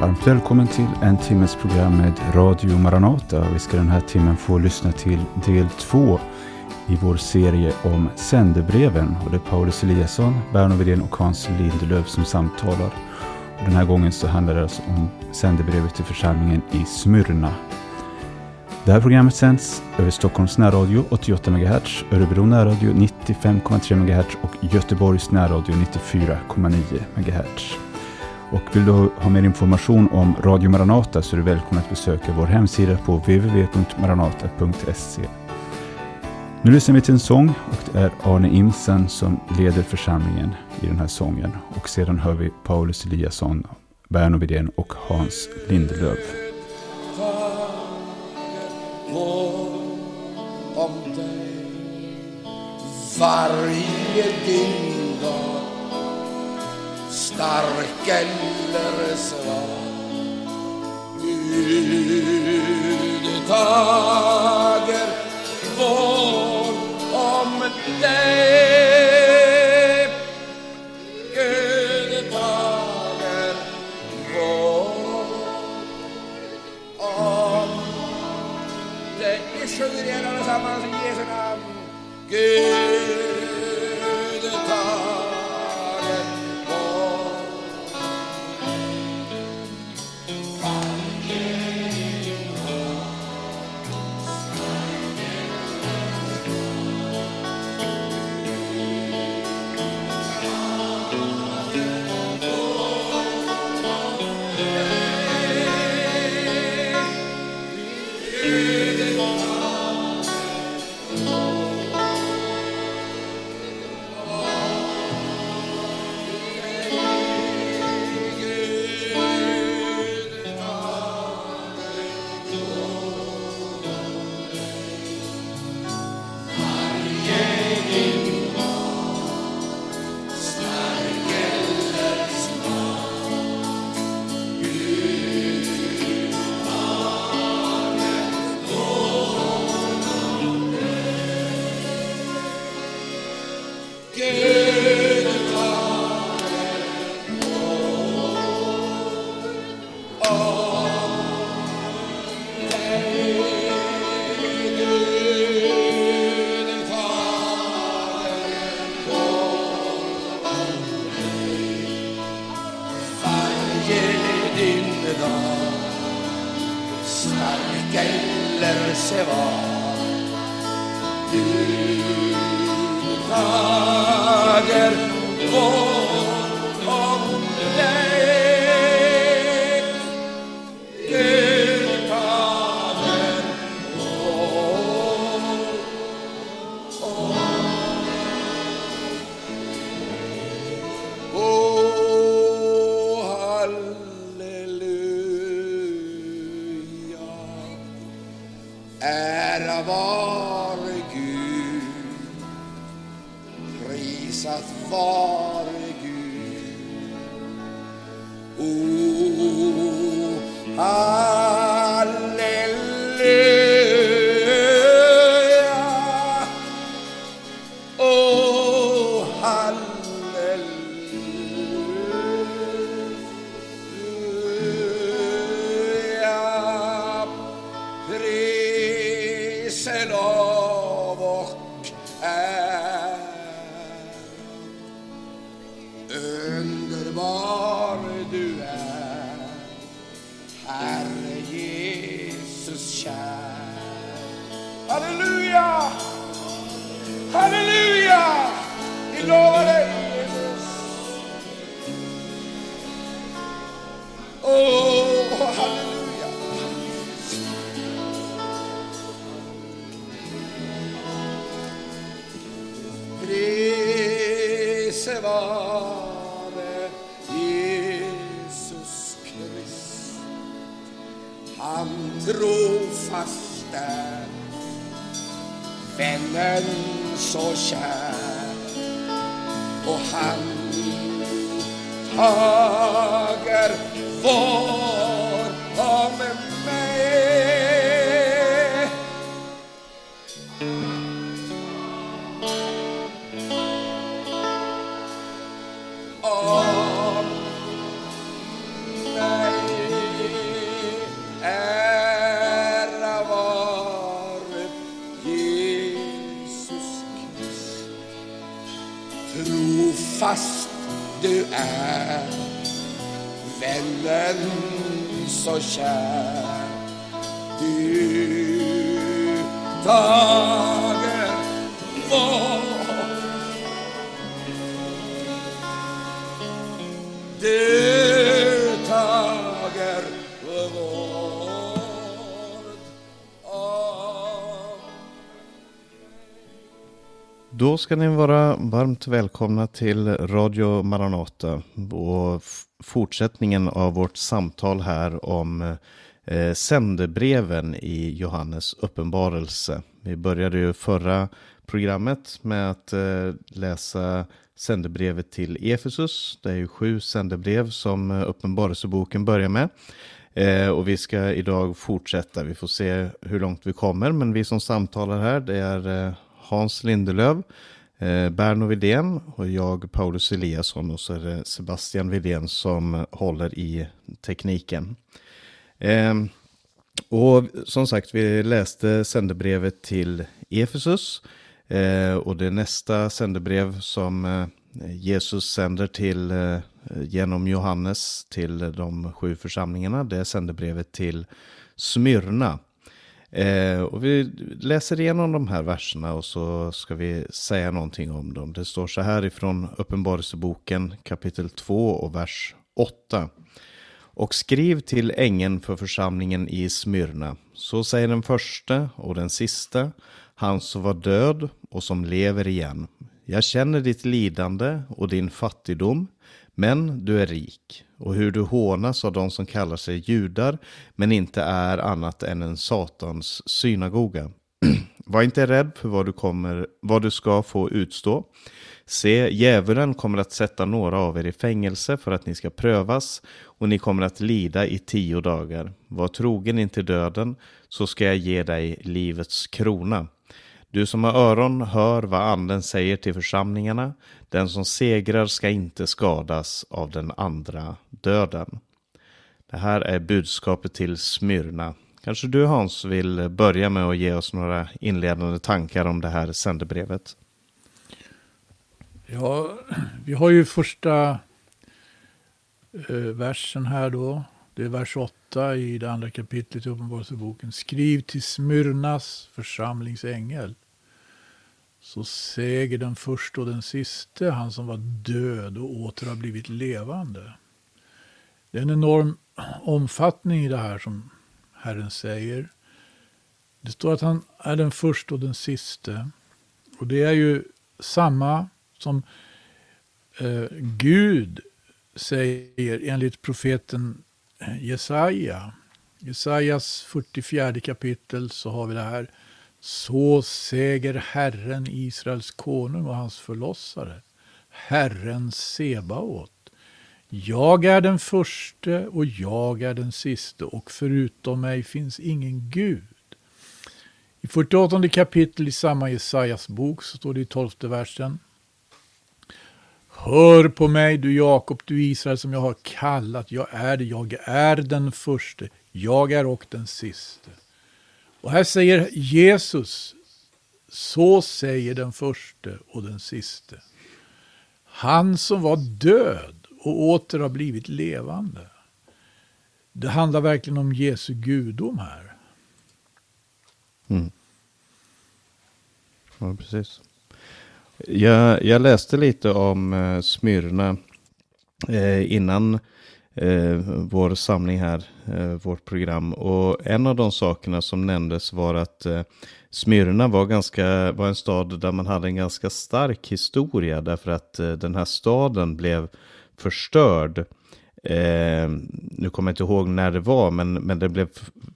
Varmt välkommen till en timmes program med Radio Maranata. Vi ska den här timmen få lyssna till del två i vår serie om sändebreven. Och det är Paulus Eliasson, Berno Widén och Hans Lindelöf som samtalar. Och den här gången så handlar det alltså om sändebrevet till församlingen i Smyrna. Det här programmet sänds över Stockholms närradio 88 MHz, Örebro närradio 95,3 MHz och Göteborgs närradio 94,9 MHz. Och vill du ha mer information om Radio Maranata så är du välkommen att besöka vår hemsida på www.maranata.se. Nu lyssnar vi till en sång och det är Arne Imsen som leder församlingen i den här sången. Och sedan hör vi Paulus Eliasson, Berno Widén och Hans Lindelöf. varje dygn dag stark eller svag Gud om dig Gud tager om dig Vi sjunger igen allesammans i Jesu namn. Gud Då ska ni vara varmt välkomna till Radio Maranata och fortsättningen av vårt samtal här om eh, sändebreven i Johannes uppenbarelse. Vi började ju förra programmet med att eh, läsa sändebrevet till Efesus. Det är ju sju sändebrev som eh, uppenbarelseboken börjar med. Eh, och vi ska idag fortsätta. Vi får se hur långt vi kommer. Men vi som samtalar här det är eh, Hans Lindelöv, eh, Berno Widén och jag Paulus Eliasson och så är det Sebastian Widén som håller i tekniken. Eh, och som sagt, vi läste sändebrevet till Efesus. Eh, och det nästa sändebrev som eh, Jesus sänder till eh, genom Johannes till de sju församlingarna. Det är sändebrevet till Smyrna. Eh, och vi läser igenom de här verserna och så ska vi säga någonting om dem. Det står så här ifrån Uppenbarelseboken kapitel 2 och vers 8. Och skriv till ängeln för församlingen i Smyrna. Så säger den första och den sista, han som var död och som lever igen. Jag känner ditt lidande och din fattigdom, men du är rik. Och hur du hånas av de som kallar sig judar, men inte är annat än en satans synagoga. Var inte rädd för vad du, kommer, vad du ska få utstå. Se, djävulen kommer att sätta några av er i fängelse för att ni ska prövas och ni kommer att lida i tio dagar. Var trogen intill döden så ska jag ge dig livets krona. Du som har öron, hör vad anden säger till församlingarna. Den som segrar ska inte skadas av den andra döden. Det här är budskapet till Smyrna. Kanske du Hans vill börja med att ge oss några inledande tankar om det här sändebrevet? Ja, vi har ju första eh, versen här då. Det är vers 8 i det andra kapitlet i Uppenbarelseboken. Skriv till Smyrnas församlingsängel. Så säger den första och den siste, han som var död och åter har blivit levande. Det är en enorm omfattning i det här som Herren säger. Det står att han är den första och den siste. Och det är ju samma som eh, Gud säger enligt profeten eh, Jesaja. Jesajas 44 kapitel så har vi det här. Så säger Herren Israels konung och hans förlossare. Herren Sebaot. Jag är den förste och jag är den siste och förutom mig finns ingen Gud. I 48 kapitel i samma Jesajas bok så står det i 12 versen. Hör på mig, du Jakob, du Israel, som jag har kallat. Jag är det, jag är den förste, jag är och den siste. Och här säger Jesus, så säger den förste och den siste. Han som var död och åter har blivit levande. Det handlar verkligen om Jesu gudom här. Mm. Ja, precis. Jag, jag läste lite om eh, Smyrna eh, innan eh, vår samling här, eh, vårt program. Och en av de sakerna som nämndes var att eh, Smyrna var, ganska, var en stad där man hade en ganska stark historia därför att eh, den här staden blev förstörd. Eh, nu kommer jag inte ihåg när det var, men, men det blev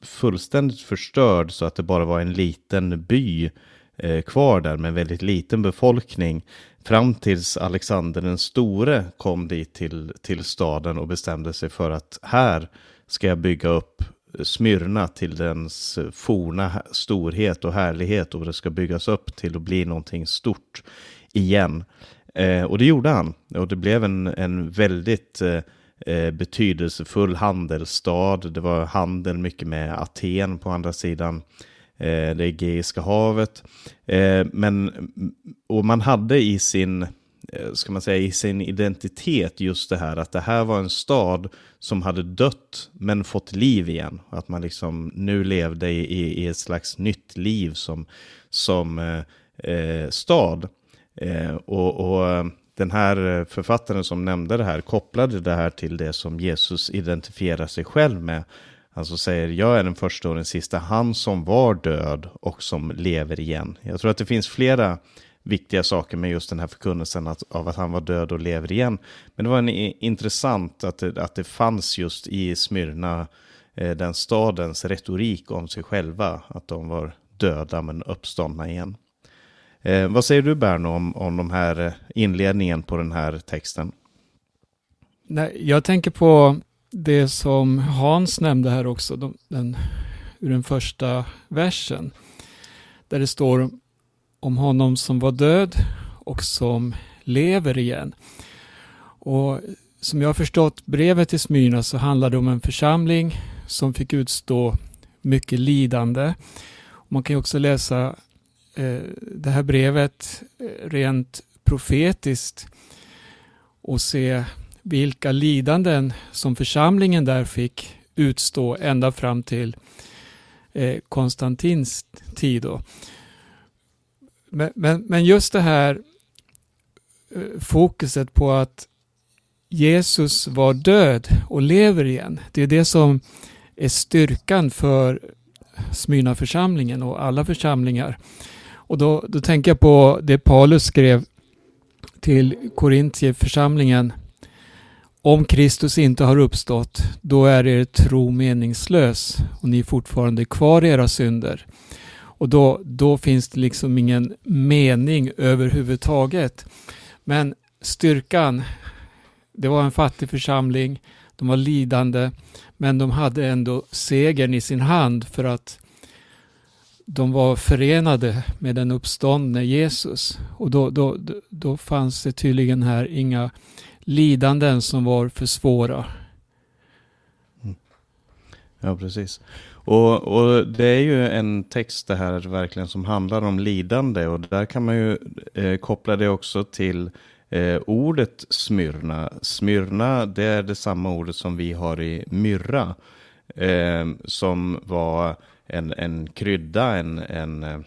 fullständigt förstörd så att det bara var en liten by Eh, kvar där med väldigt liten befolkning. Fram tills Alexander den store kom dit till, till staden och bestämde sig för att här ska jag bygga upp Smyrna till dens forna storhet och härlighet och det ska byggas upp till att bli någonting stort igen. Eh, och det gjorde han. Och det blev en, en väldigt eh, eh betydelsefull handelsstad. Det var handel mycket med Aten på andra sidan Eh, det Egeiska havet. Eh, men, och man hade i sin eh, ska man säga, i sin identitet just det här att det här var en stad som hade dött men fått liv igen. Att man liksom nu levde i, i ett slags nytt liv som, som eh stad. Eh, och, och den här författaren som nämnde det här kopplade det här till det som Jesus identifierar sig själv med. Alltså säger jag är den första och den sista, han som var död och som lever igen. Jag tror att det finns flera viktiga saker med just den här förkunnelsen att, av att han var död och lever igen. Men det var en, intressant att det, att det fanns just i Smyrna eh, den stadens retorik om sig själva, att de var döda men uppståndna igen. Eh, vad säger du Berno om, om de här eh, inledningen på den här texten? Nej, jag tänker på det som Hans nämnde här också, de, den, ur den första versen. Där det står om honom som var död och som lever igen. Och som jag har förstått brevet till Smyrna så handlar det om en församling som fick utstå mycket lidande. Man kan ju också läsa eh, det här brevet eh, rent profetiskt och se vilka lidanden som församlingen där fick utstå ända fram till eh, Konstantins tid. Då. Men, men, men just det här eh, fokuset på att Jesus var död och lever igen. Det är det som är styrkan för Smyrna-församlingen och alla församlingar. Och då, då tänker jag på det Paulus skrev till Korintierförsamlingen. Om Kristus inte har uppstått, då är er tro meningslös och ni är fortfarande kvar i era synder. Och då, då finns det liksom ingen mening överhuvudtaget. Men styrkan, det var en fattig församling, de var lidande, men de hade ändå segern i sin hand för att de var förenade med den uppståndne Jesus. Och då, då, då fanns det tydligen här inga lidanden som var för svåra. Mm. Ja, precis. Och, och, det är ju en text det här verkligen som handlar om lidande och där kan man ju eh, koppla det också till eh, ordet smyrna. Smyrna det är det samma ordet som vi har i myrra. Eh, som var en, en krydda, en, en eh,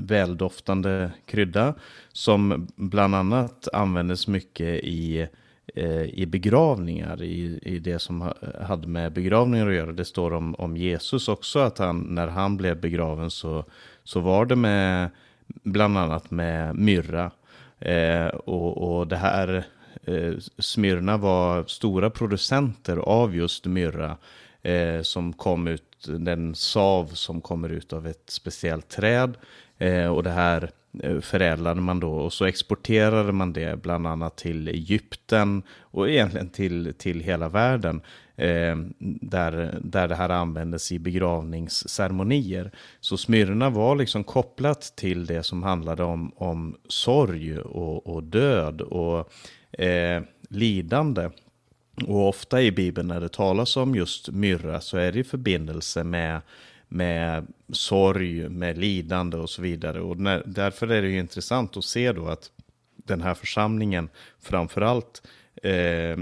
väldoftande krydda. Som bland annat användes mycket i Eh, i begravningar, i, i det som hade med begravningar att göra. Det står om, om Jesus också, att han, när han blev begraven så, så var det med, bland annat med myrra. Eh, och, och det här, eh, Smyrna var stora producenter av just myrra, eh, som kom ut, den sav som kommer ut av ett speciellt träd. Eh, och det här Eh, Eh, förädlade man då och så exporterade man det bland annat till Egypten och egentligen till, till hela världen. Eh, där, där det här användes i begravningsceremonier. Så Smyrna var liksom kopplat till det som handlade om, om sorg och, och död och eh, lidande. Och ofta i Bibeln när det talas om just myrra så är det i förbindelse med med sorg, med lidande och så vidare. Och när, därför är det ju intressant att se då att den här församlingen framförallt eh,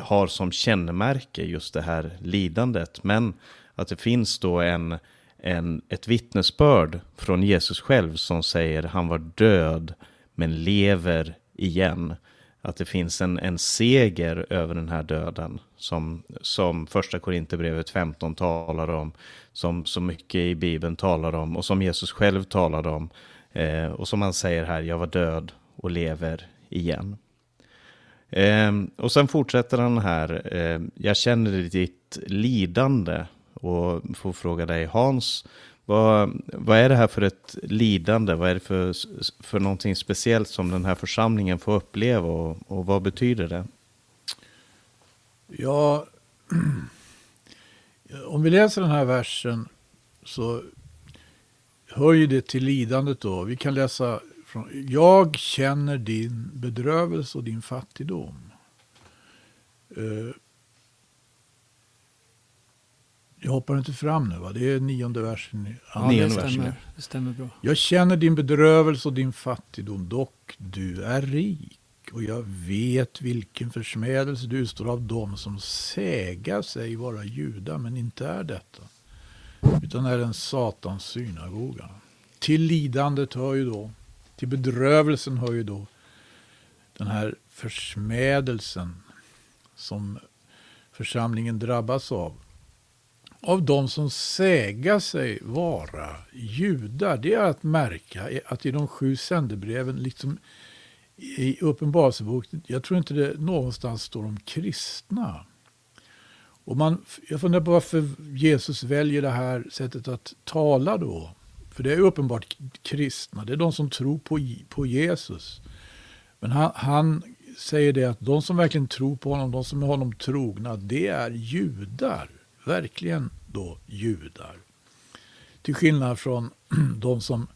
har som kännemärke just det här lidandet. Men att det finns då en, en, ett vittnesbörd från Jesus själv som säger han var död men lever igen. Att det finns en, en seger över den här döden som, som första Korinthierbrevet 15 talar om, som så mycket i Bibeln talar om och som Jesus själv talade om. Eh, och som han säger här, jag var död och lever igen. Eh, och sen fortsätter han här, eh, jag känner ditt lidande och får fråga dig Hans, vad, vad är det här för ett lidande? Vad är det för, för någonting speciellt som den här församlingen får uppleva och, och vad betyder det? Ja, om vi läser den här versen så hör ju det till lidandet då. Vi kan läsa från Jag känner din bedrövelse och din fattigdom. Eh, jag hoppar inte fram nu va? Det är nionde versen. Ja, Nionde det versen, stämmer. Det stämmer bra. Jag känner din bedrövelse och din fattigdom, dock du är rik. Och jag vet vilken försmädelse du utstår av dem som säga sig vara judar, men inte är detta. Utan är en satans synagoga. Till lidandet hör ju då, till bedrövelsen hör ju då den här försmädelsen som församlingen drabbas av. Av de som säga sig vara judar. Det är att märka att i de sju sändebreven, liksom i Uppenbarelseboken, jag tror inte det någonstans står om kristna. Och man, jag funderar på varför Jesus väljer det här sättet att tala då. För det är uppenbart kristna, det är de som tror på, på Jesus. Men han, han säger det att de som verkligen tror på honom, de som är honom trogna, det är judar. Verkligen då judar. Till skillnad från de som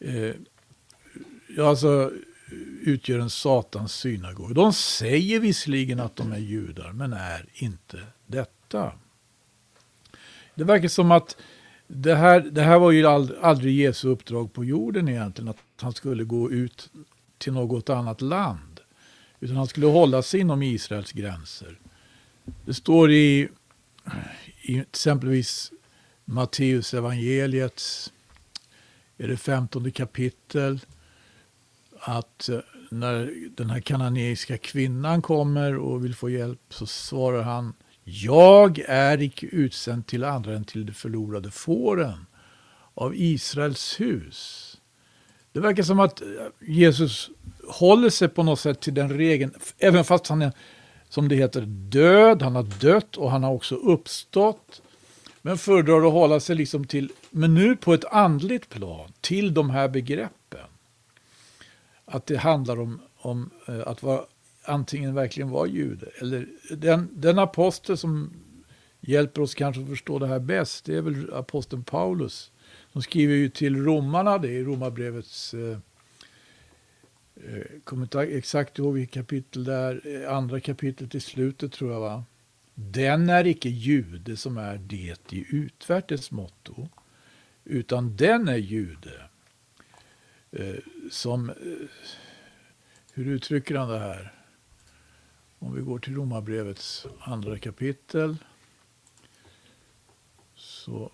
eh, alltså, utgör en satans synagog. De säger visserligen att de är judar, men är inte detta. Det verkar som att det här, det här var ju aldrig Jesu uppdrag på jorden egentligen, att han skulle gå ut till något annat land. Utan han skulle hålla sig inom Israels gränser. Det står i, i exempelvis Matteus evangeliets är det femtonde kapitel att eh, när den här kananeiska kvinnan kommer och vill få hjälp så svarar han Jag är icke utsänd till andra än till de förlorade fåren av Israels hus. Det verkar som att eh, Jesus håller sig på något sätt till den regeln, även fast han är, som det heter, död, han har dött och han har också uppstått. Men föredrar att hålla sig liksom till, men nu på ett andligt plan, till de här begreppen. Att det handlar om, om eh, att vara, antingen verkligen vara jude, eller den, den apostel som hjälper oss kanske att förstå det här bäst, det är väl aposteln Paulus som skriver ju till romarna, det är romarbrevets... Eh, Eh, kommer inte exakt ihåg vilket kapitel det är, eh, andra kapitlet i slutet tror jag va. Den är icke jude som är det i utvärtes motto, utan den är jude. Eh, som, hur uttrycker han det här? Om vi går till romarbrevets andra kapitel så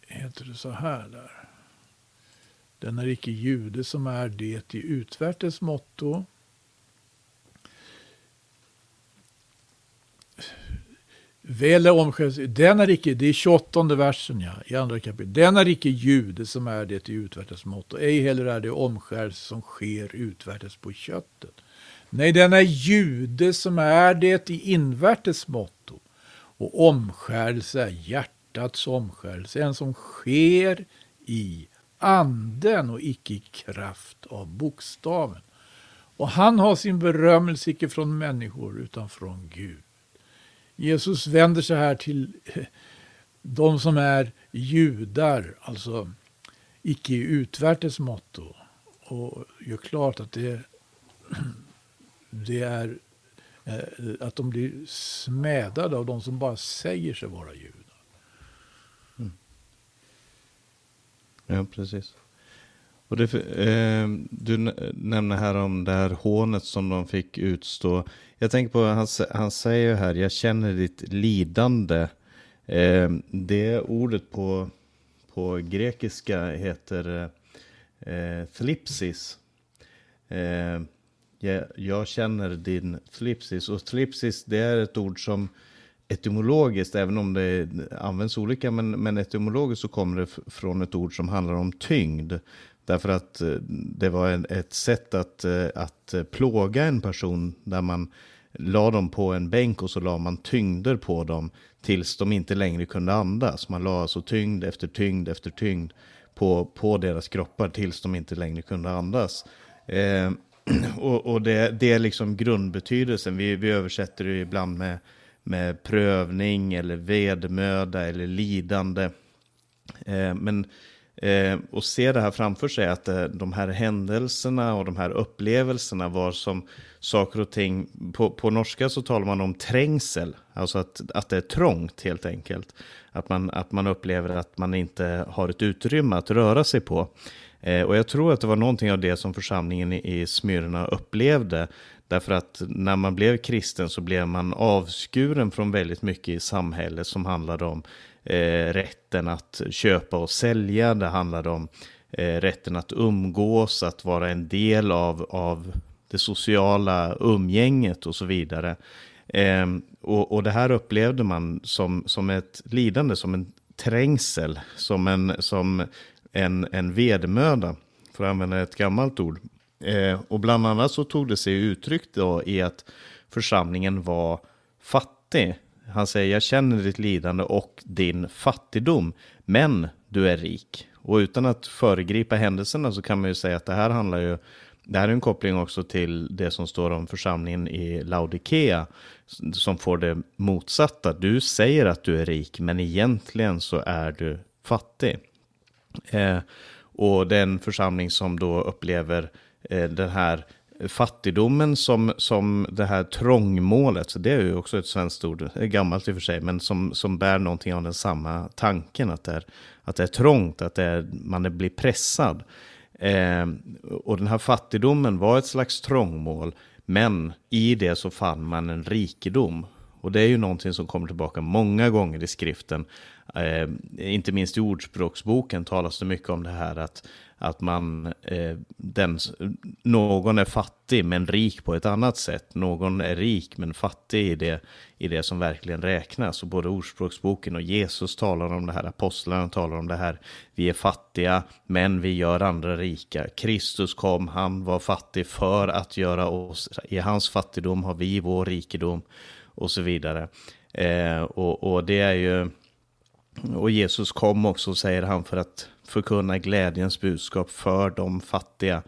heter det så här där. Den är icke jude som är det i utvärtes motto. Väl är omskärelse, den är icke, det är 28 versen ja, i andra kapitlet. Den är icke jude som är det i utvärtes motto. Ej heller är det omskärelse som sker utvärtes på köttet. Nej, den är jude som är det i invärtes motto. Och omskärelse är hjärtats omskärelse, en som sker i anden och icke i kraft av bokstaven. Och han har sin berömmelse icke från människor utan från Gud. Jesus vänder sig här till eh, de som är judar, alltså icke i utvärtes motto. Och gör klart att det, det är eh, att de blir smädade av de som bara säger sig vara judar. Ja, precis. Och det, eh, du nämner här om det här hånet som de fick utstå. Jag tänker på, han, han säger här, jag känner ditt lidande. Eh, det ordet på, på grekiska heter eh, thlipsis. Eh, jag, jag, känner din thlipsis. Och thlipsis, det är ett ord som etymologiskt, även om det används olika, men, men etymologiskt så kommer det från ett ord som handlar om tyngd. Därför att eh, det var en, ett sätt att, eh, att plåga en person där man la dem på en bänk och så la man tyngder på dem tills de inte längre kunde andas. Man la alltså tyngd efter tyngd efter tyngd på, på deras kroppar tills de inte längre kunde andas. Eh, och, och det, det, är liksom grundbetydelsen. Vi, vi översätter det ibland med med prövning eller vedmöda eller lidande. Eh, men eh, och se det här framför sig, att eh, de här händelserna och de här upplevelserna var som saker och ting, på, på norska så talar man om trängsel, alltså att, att det är trångt helt enkelt. Att man, att man upplever att man inte har ett utrymme att röra sig på. Eh, och jag tror att det var någonting av det som församlingen i, i Smyrna upplevde. Därför att när man blev kristen så blev man avskuren från väldigt mycket i samhället som handlade om eh, rätten att köpa och sälja. Det handlade om eh, rätten att umgås, att vara en del av, av det sociala umgänget och så vidare. Eh, och, och det här upplevde man som, som ett lidande, som en trängsel, som en, som en, en vedmöda, för att använda ett gammalt ord. Eh, och bland annat så tog det sig uttryck då i att församlingen var fattig. Han säger, jag känner ditt lidande och din fattigdom, men du är rik. Och utan att föregripa händelserna så kan man ju säga att det här handlar ju det här är en koppling också till det som står om församlingen i Laodikea som får det motsatta. Du säger att du är rik, men egentligen så är du fattig. Eh, och den församling som då upplever Eh, den här fattigdomen som, som det här trångmålet, så det är ju också ett svenskt ord, det är gammalt i och för sig, men som, som bär någonting av den samma tanken, att det är, att det är trångt, att det är, man blir pressad. Eh, och den här fattigdomen var ett slags trångmål, men i det så fann man en rikedom. Och det är ju någonting som kommer tillbaka många gånger i skriften. Eh, inte minst i Ordspråksboken talas det mycket om det här att, att man, eh, den, någon är fattig men rik på ett annat sätt. Någon är rik men fattig i det, i det som verkligen räknas. Och både Ordspråksboken och Jesus talar om det här, apostlarna talar om det här. Vi är fattiga men vi gör andra rika. Kristus kom, han var fattig för att göra oss, i hans fattigdom har vi vår rikedom och så vidare. Eh, och, och det är ju, och Jesus kom också, säger han, för att förkunna glädjens budskap för de fattiga.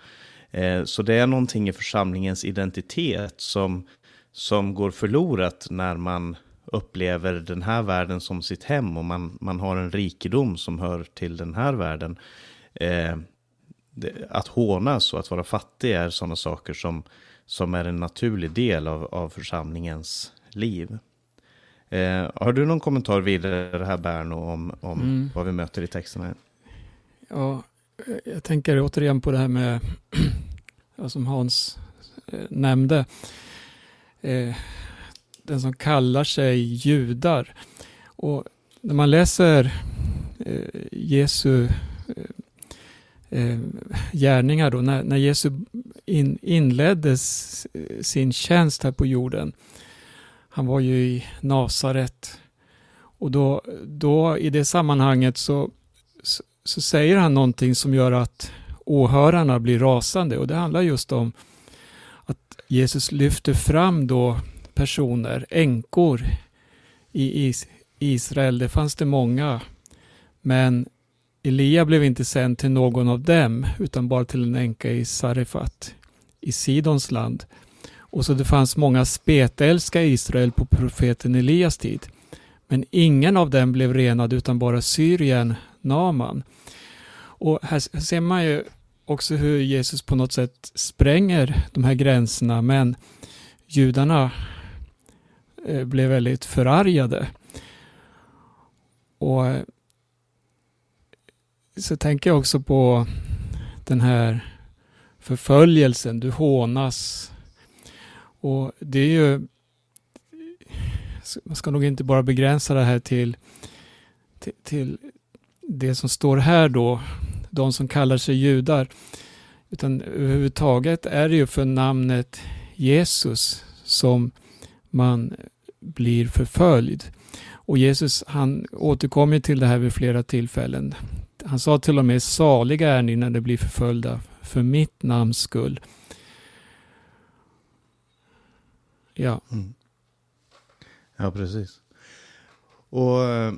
Eh, så det är någonting i församlingens identitet som, som går förlorat när man upplever den här världen som sitt hem och man, man har en rikedom som hör till den här världen. Eh, det, att hånas och att vara fattig är sådana saker som, som är en naturlig del av, av församlingens liv. Eh, har du någon kommentar vidare här Berno om, om mm. vad vi möter i texterna? Ja, jag tänker återigen på det här med, som Hans eh, nämnde, eh, den som kallar sig judar. Och när man läser eh, Jesu eh, eh, gärningar då, när, när Jesus in, inledde sin tjänst här på jorden, han var ju i Nasaret. Och då, då i det sammanhanget så, så, så, säger han någonting som gör att åhörarna blir rasande. Och det handlar just om att Jesus lyfter fram då personer, änkor i Israel. Det fanns det många. Men Elia blev inte sänd till någon av dem, utan bara till en änka i Sarefat i Sidons land. Och så det fanns många spetälska i Israel på profeten Elias tid. Men ingen av dem blev renad utan bara Syrien, Naman. Och här ser man ju också hur Jesus på något sätt spränger de här gränserna men judarna eh, blev väldigt förargade. Och eh, så tänker jag också på den här förföljelsen, du hånas, och det är ju, man ska nog inte bara begränsa det här till, till, till det som står här då, de som kallar sig judar. Utan överhuvudtaget är det ju för namnet Jesus som man blir förföljd. Och Jesus han återkommer till det här vid flera tillfällen. Han sa till och med saliga är ni när ni blir förföljda för mitt namns skull. Ja. Mm. Ja, precis. Och eh,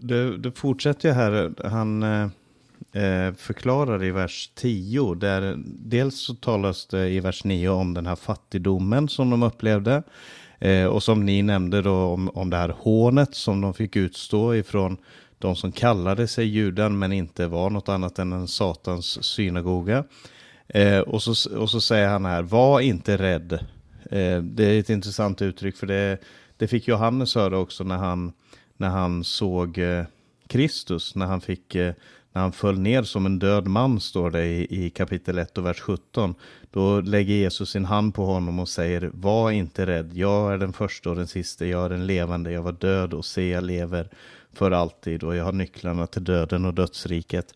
det, det fortsätter ju här. Han eh, eh förklarar i vers 10. Där dels så talas det i vers 9 om den här fattigdomen som de upplevde. Eh, och som ni nämnde då om, om det här hånet som de fick utstå ifrån de som kallade sig juden men inte var något annat än en satans synagoga. Eh, och, så, och så säger han här, var inte rädd. Eh, det är ett intressant uttryck för det, det fick Johannes höra också när han, när han såg eh, Kristus, när han fick eh, när han föll ner som en död man, står det i, i kapitel 1 och vers 17. Då lägger Jesus sin hand på honom och säger, var inte rädd, jag är den första och den sista, jag är den levande, jag var död och se, jag lever för alltid och jag har nycklarna till döden och dödsriket.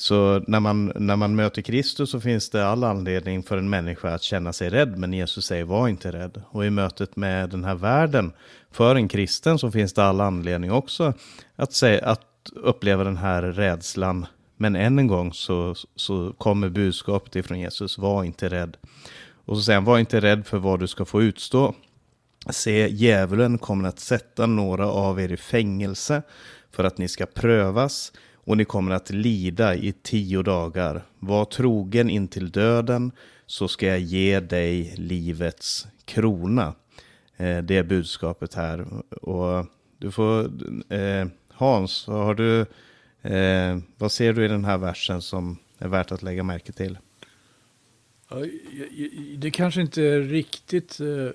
Så när man, när man möter Kristus så finns det all anledning för en människa att känna sig rädd, men Jesus säger var inte rädd. Och i mötet med den här världen, för en kristen så finns det all anledning också att, säga, att uppleva den här rädslan. Men än en gång så, så kommer budskapet ifrån Jesus, var inte rädd. Och så säger han, var inte rädd för vad du ska få utstå. Se, djävulen kommer att sätta några av er i fängelse för att ni ska prövas och ni kommer att lida i tio dagar. Var trogen intill döden så ska jag ge dig livets krona. Eh, det är budskapet här. Och du får, eh, Hans, har du, eh, vad ser du i den här versen som är värt att lägga märke till? Det kanske inte är riktigt eh,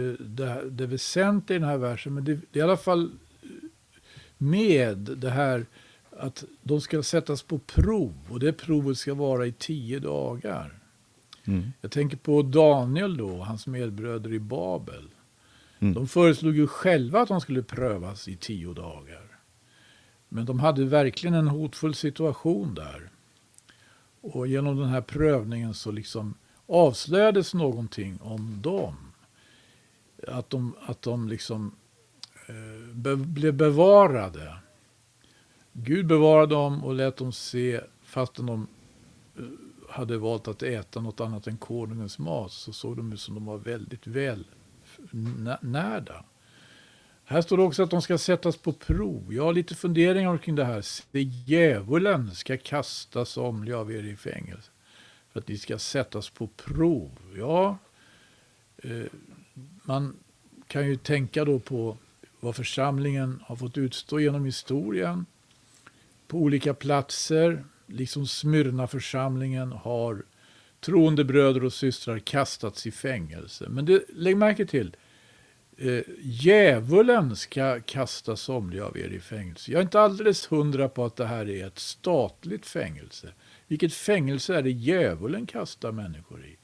eh, det, det väsentliga i den här versen, men det, det är i alla fall med det här att de ska sättas på prov och det provet ska vara i tio dagar. Mm. Jag tänker på Daniel då, hans medbröder i Babel. Mm. De föreslog ju själva att de skulle prövas i tio dagar. Men de hade verkligen en hotfull situation där. Och genom den här prövningen så liksom avslöjades någonting om dem. Att de, att de liksom eh, be, blev bevarade. Gud bevarade dem och lät dem se, fastän de eh, hade valt att äta något annat än konungens mat, så såg de ut som de var väldigt väl närda. Här står det också att de ska sättas på prov. Jag har lite funderingar kring det här. Det djävulen ska kasta somliga av er i fängelse. För att ni ska sättas på prov. Ja, eh, man kan ju tänka då på vad församlingen har fått utstå genom historien. På olika platser, liksom Smyrna församlingen har troende bröder och systrar kastats i fängelse. Men det, lägg märke till, eh, djävulen ska kasta somliga av er i fängelse. Jag är inte alldeles hundra på att det här är ett statligt fängelse. Vilket fängelse är det djävulen kastar människor i?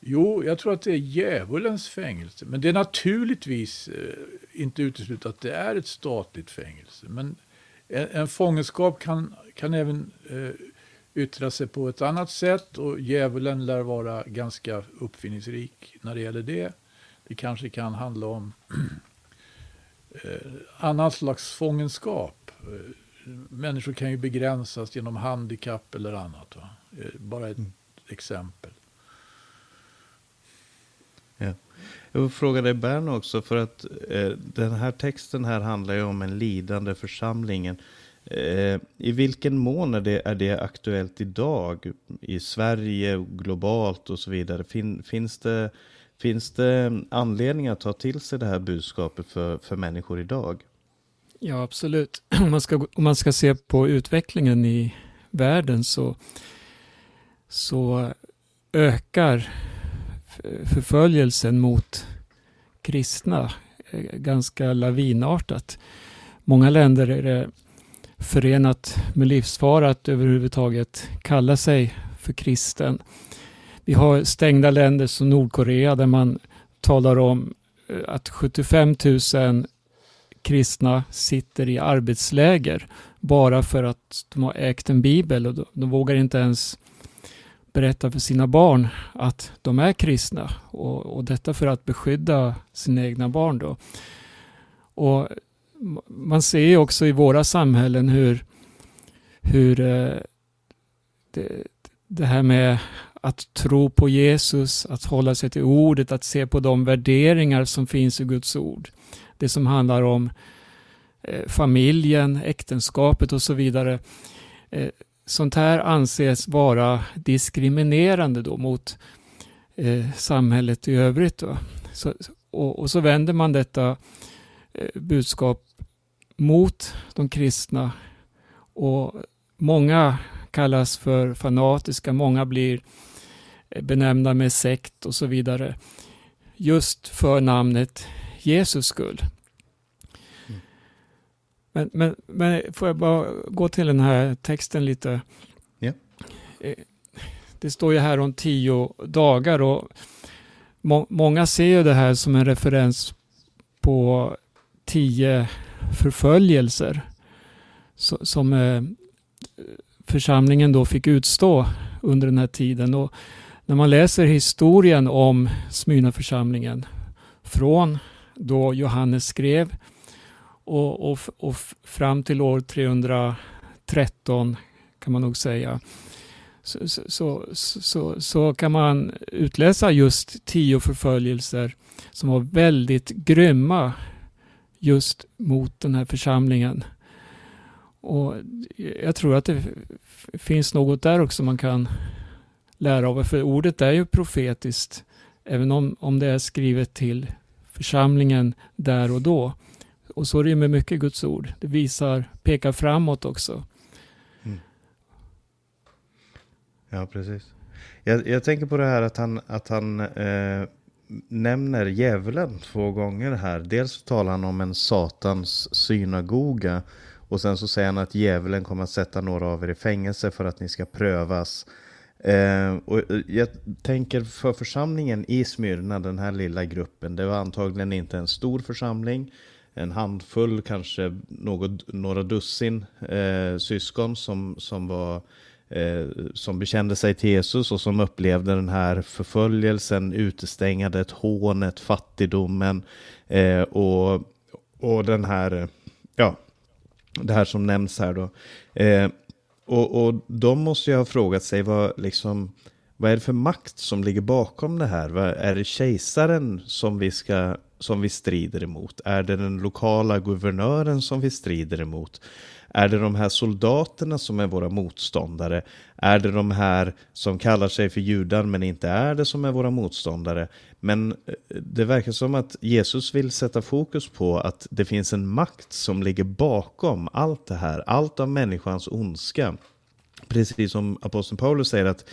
Jo, jag tror att det är djävulens fängelse. Men det är naturligtvis eh, inte uteslutet att det är ett statligt fängelse. Men en, en fångenskap kan, kan även eh, yttra sig på ett annat sätt och djävulen lär vara ganska uppfinningsrik när det gäller det. Det kanske kan handla om eh, annan slags fångenskap. Eh, människor kan ju begränsas genom handikapp eller annat. Va? Eh, bara ett mm. exempel. Ja. Jag vill fråga dig Bern också, för att eh, den här texten här handlar ju om en lidande församlingen. Eh, I vilken mån är det, är det aktuellt idag i Sverige, globalt och så vidare? Fin, finns det Finns det anledning att ta till sig det här budskapet för, för människor idag? Ja, absolut. Om man, ska, om man ska se på utvecklingen i världen så, så ökar förföljelsen mot kristna eh, ganska lavinartat. Många länder är det förenat med livsfara att överhuvudtaget kalla sig för kristen. Vi har stängda länder som Nordkorea där man talar om eh, att 75 000 kristna sitter i arbetsläger bara för att de har ägt en bibel och de vågar inte ens berätta för sina barn att de är kristna och, och detta för att beskydda sina egna barn. Då. Och man ser ju också i våra samhällen hur, hur eh, det, det här med att tro på Jesus, att hålla sig till ordet, att se på de värderingar som finns i Guds ord. Det som handlar om eh, familjen, äktenskapet och så vidare. Eh, Sånt här anses vara diskriminerande då mot eh, samhället i övrigt. Så, och, och, så vänder man detta eh, budskap mot de kristna och många kallas för fanatiska, många blir eh, benämnda med sekt och så vidare. Just för namnet Jesus skull. Men, men, men får jag bara gå till den här texten lite. Ja. Det står ju här om tio dagar och må, många ser ju det här som en referens på tio förföljelser som eh, församlingen då fick utstå under den här tiden. Och när man läser historien om Smyrnaförsamlingen från då Johannes skrev och, och, och fram till år 313 kan man nog säga så, så, så, så, kan man utläsa just tio förföljelser som var väldigt grymma just mot den här församlingen. Och Jag tror att det finns något där också man kan lära av, för ordet är ju profetiskt, även om, om det är skrivet till församlingen där och då. Och så rymmer mycket Guds ord. Det visar, pekar framåt också. Mm. Ja, precis. Jag, jag, tänker på det här att han, att han eh, nämner djävulen två gånger här. Dels talar han om en satans synagoga och sen så säger han att djävulen kommer att sätta några av er i fängelse för att ni ska prövas. Eh, och eh, jag tänker för församlingen i Smyrna, den här lilla gruppen, det var antagligen inte en stor församling. En handfull, kanske något, några dussin eh, syskon som, som var eh, som bekände sig till Jesus och som upplevde den här förföljelsen, utestängandet, hånet, fattigdomen eh, och, och den här, ja, det här som nämns här då. Eh, och, och de måste ju ha frågat sig vad, liksom, vad är det för makt som ligger bakom det här? Vad, är det kejsaren som vi, ska, som vi strider emot? Är det den lokala guvernören som vi strider emot? Är det de här soldaterna som är våra motståndare? Är det de här som kallar sig för judar men inte är det som är våra motståndare? Men eh, det verkar som att Jesus vill sätta fokus på att det finns en makt som ligger bakom allt det här, allt av människans ondska. Precis som aposteln Paulus säger att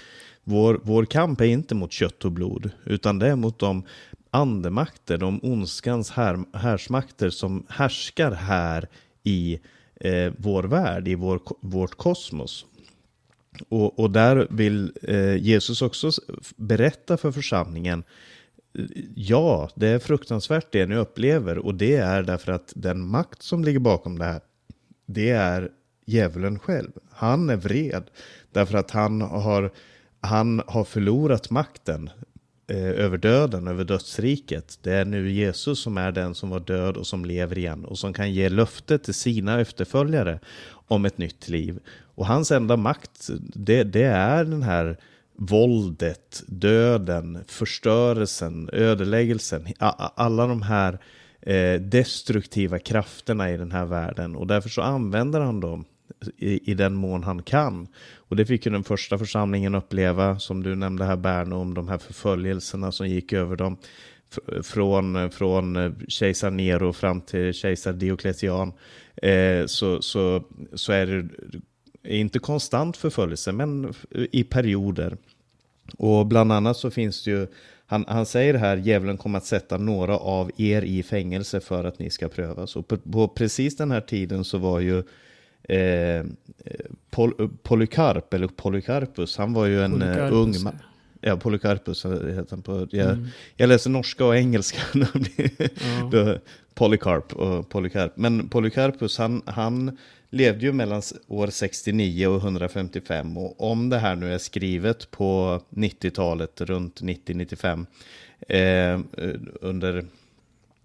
vår, vår kamp är inte mot kött och blod, utan det är mot de andemakter, de ondskans här, härsmakter som härskar här i eh, vår värld, i vår, vårt kosmos. Och, och där vill eh, Jesus också berätta för församlingen Ja, det är fruktansvärt det ni upplever och det är därför att den makt som ligger bakom det här, det är djävulen själv. Han är vred därför att han har, han har förlorat makten Eh, över döden, över dödsriket. Det är nu Jesus som är den som var död och som lever igen och som kan ge löfte till sina efterföljare om ett nytt liv. Och hans enda makt, det, det är den här våldet, döden, förstörelsen, ödeläggelsen, alla de här eh, destruktiva krafterna i den här världen. Och därför så använder han dem i, i den mån han kan. Och det fick ju den första församlingen uppleva, som du nämnde här Berno, om de här förföljelserna som gick över dem. Från, från eh, kejsar Nero fram till kejsar Diocletian. Eh, så, så, så är det inte konstant förföljelse, men i perioder. Och bland annat så finns det ju, han, han säger här, djävulen kommer att sätta några av er i fängelse för att ni ska prövas. Och på, på precis den här tiden så var ju eh, Pol, Polycarp, eller Polycarpus, han var ju en eh, ung man. Ja, Polycarpus heter han på. Jag, mm. jag läser norska och engelska. ja. Polycarp och Polycarp. Men Polycarpus, han, han levde ju mellan år 69 och 155 och om det här nu är skrivet på 90-talet, runt 90-95, eh, under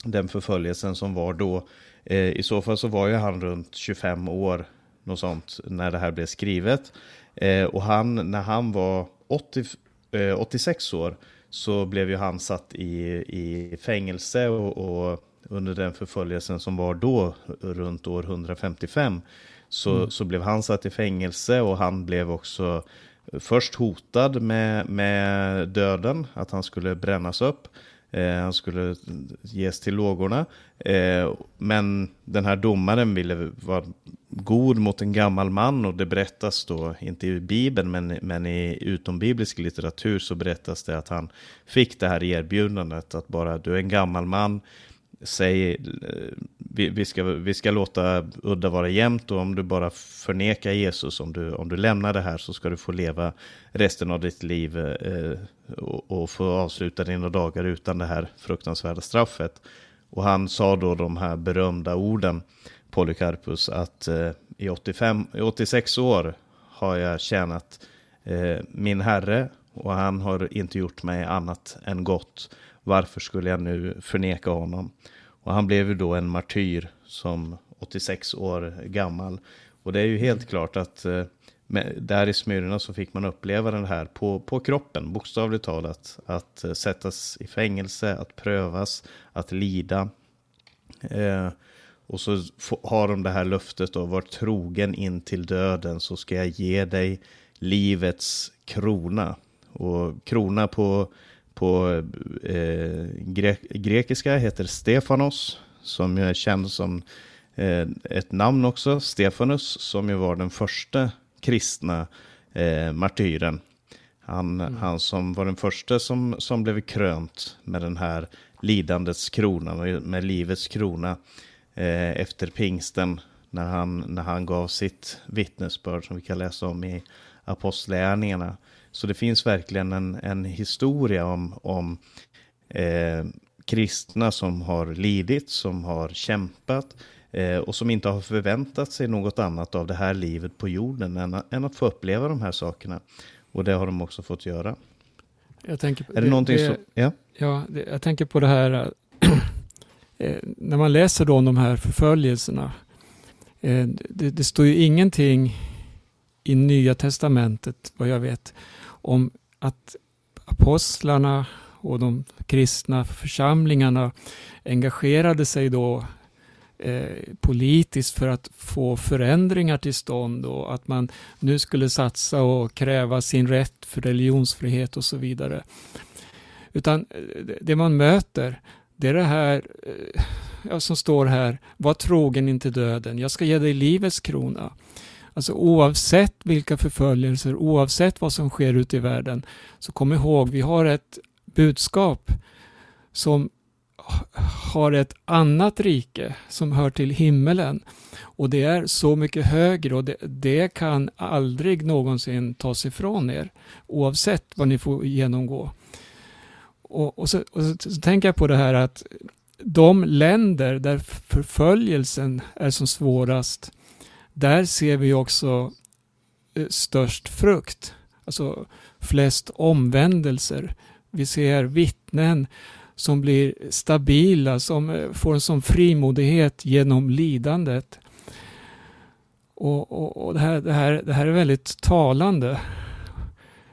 den förföljelsen som var då, eh, i så fall så var ju han runt 25 år, något sånt, när det här blev skrivet. Eh, och han, när han var 80, 86 eh, år, så blev ju han satt i, i fängelse och, och under den förföljelsen som var då runt år 155 så, mm. så blev han satt i fängelse och han blev också först hotad med, med döden, att han skulle brännas upp. Eh, han skulle ges till lågorna. Eh, men den här domaren ville vara god mot en gammal man och det berättas då, inte i Bibeln, men, men i utombiblisk litteratur så berättas det att han fick det här erbjudandet att bara du är en gammal man, säg, eh, vi, vi, ska, vi ska låta udda vara jämnt och om du bara förnekar Jesus, om du, om du lämnar det här så ska du få leva resten av ditt liv eh, och, och, få avsluta dina dagar utan det här fruktansvärda straffet. Och han sa då de här berömda orden, Polycarpus, att eh, i 85, 86 år har jag tjänat eh, min herre och han har inte gjort mig annat än gott. Varför skulle jag nu förneka honom? Och han blev ju då en martyr som 86 år gammal. Och det är ju helt klart att eh, med, där i Smyrna så fick man uppleva den här på, på kroppen, bokstavligt talat. Att eh, sättas i fängelse, att prövas, att lida. Eh, och så har de det här löftet då, var trogen in till döden så ska jag ge dig livets krona. Och krona på på eh, gre grekiska heter Stefanos, som är känd som eh, ett namn också, Stefanus, som ju var den första kristna eh, martyren. Han, mm. han som var den första som, som blev krönt med den här lidandets krona, med livets krona eh, efter pingsten, när han, när han gav sitt vittnesbörd som vi kan läsa om i Apostlagärningarna. Så det finns verkligen en, en historia om, om eh, kristna som har lidit, som har kämpat eh, och som inte har förväntat sig något annat av det här livet på jorden än, än att få uppleva de här sakerna. Och det har de också fått göra. Jag tänker, är det, det någonting det, som... Ja, ja det, jag tänker på det här eh, när man läser då om de här förföljelserna. Eh, det, det står ju ingenting i Nya Testamentet, vad jag vet, om att apostlarna och de kristna församlingarna engagerade sig då eh, politiskt för att få förändringar till stånd och att man nu skulle satsa och kräva sin rätt för religionsfrihet och så vidare. Utan eh, det man möter, det är det här eh, som står här, var trogen inte döden, jag ska ge dig livets krona. Alltså oavsett vilka förföljelser, oavsett vad som sker ute i världen, så kom ihåg, vi har ett budskap som har ett annat rike som hör till himmelen. Och det är så mycket högre och det, det kan aldrig någonsin tas ifrån er, oavsett vad ni får genomgå. Och, och, så, och så, så tänker jag på det här att de länder där förföljelsen är som svårast, där ser vi också eh, störst frukt, alltså flest omvändelser. Vi ser vittnen som blir stabila, som eh, får en sån frimodighet genom lidandet. Och, och, och det, här, det, här, det här är väldigt talande.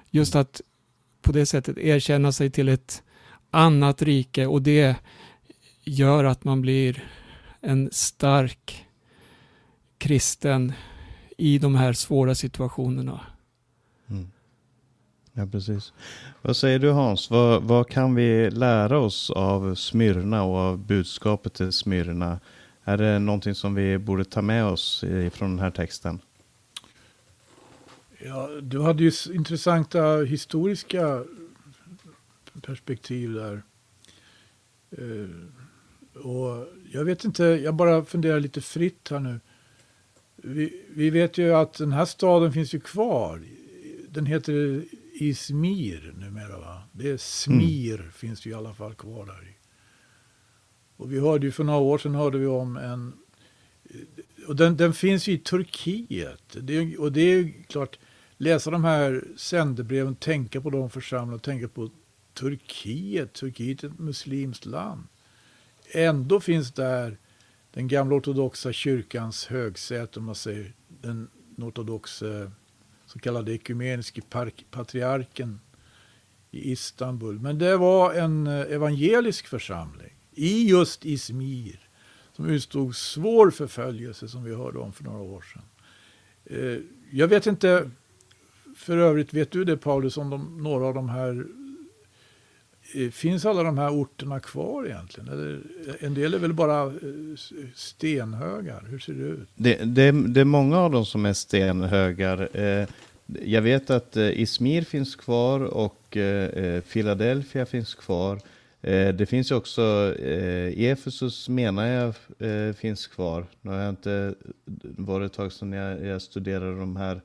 Just att på det sättet erkänna sig till ett annat rike och det gör att man blir en stark kristen i de här svåra situationerna. Mm. Ja, precis. Vad säger du Hans? Vad, vad, kan vi lära oss av Smyrna och av budskapet till Smyrna? Är det någonting som vi borde ta med oss från den här texten? Ja, du hade ju intressanta historiska perspektiv där. Uh, och jag vet inte, jag bara funderar lite fritt här nu vi, vi, vet ju att den här staden finns ju kvar. Den heter Izmir numera va? Det är Smir mm. finns ju i alla fall kvar där. Och vi hörde ju för några år sedan hörde vi om en och den, den finns ju i Turkiet. Det, och det är klart, läsa de här sändebreven, tänka på de församlade, tänka på Turkiet. Turkiet är ett muslimskt land. Ändå finns där den gamla ortodoxa kyrkans högsäte, om man säger den ortodoxa så kallade ekumeniske patriarken i Istanbul. Men det var en eh, evangelisk församling i just Izmir som utstod svår förföljelse som vi hörde om för några år sedan. Eh, jag vet inte, för övrigt vet du det Paulus, om de, några av de här Eh, finns alla de här orterna kvar egentligen? Eller, eh, en del är väl bara eh, stenhögar? Hur ser det ut? Det, det, det är många av dem som är stenhögar. Jag vet att Izmir finns kvar och Philadelphia finns kvar. Det finns ju också eh, Efesus menar jag eh, finns kvar. Nu har jag inte varit ett tag sedan jag, jag studerade de här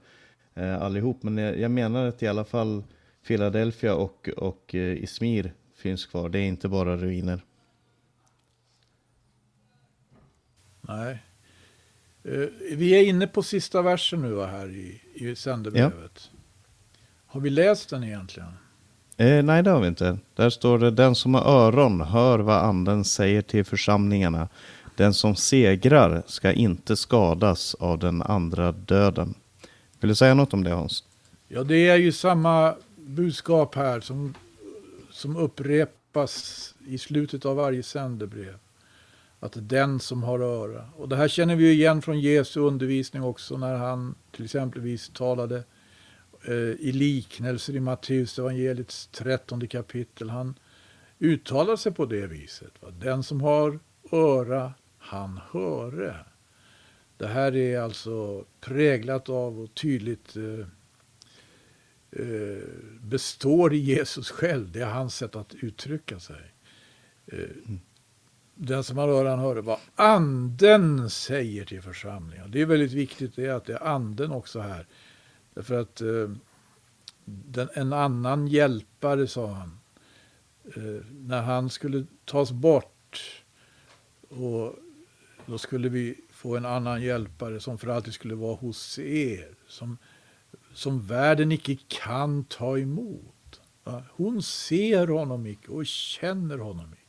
eh, allihop. Men jag, jag menar att i alla fall Philadelphia och, och eh, Izmir finns kvar. Det är inte bara ruiner. Nej. Eh, Vi är inne på sista versen nu här i, i sändebrevet. Har vi läst den egentligen? Eh, nej, det har vi inte. Där står det, den som har öron hör vad anden säger till församlingarna. Den som segrar ska inte skadas av den andra döden. Vill du säga något om det Hans? Ja, det är ju samma budskap här som, som upprepas i slutet av varje sändebrev. Att den som har öra. Och det här känner vi ju igen från Jesu undervisning också när han till exempelvis talade eh, i liknelser i Matteus evangeliets trettonde kapitel. Han uttalar sig på det viset. Va? Den som har öra, han höre. Det här är alltså präglat av och tydligt eh, består i Jesus själv. Det är hans sätt att uttrycka sig. Eh, Den som har öron hör vad anden säger till församlingen. Det är väldigt viktigt det att det är anden också här. Därför att eh, den, en annan hjälpare, sa han, eh, när han skulle tas bort och då skulle vi få en annan hjälpare som för alltid skulle vara hos er. Som, som världen icke kan ta emot. Hon ser honom icke och känner honom icke.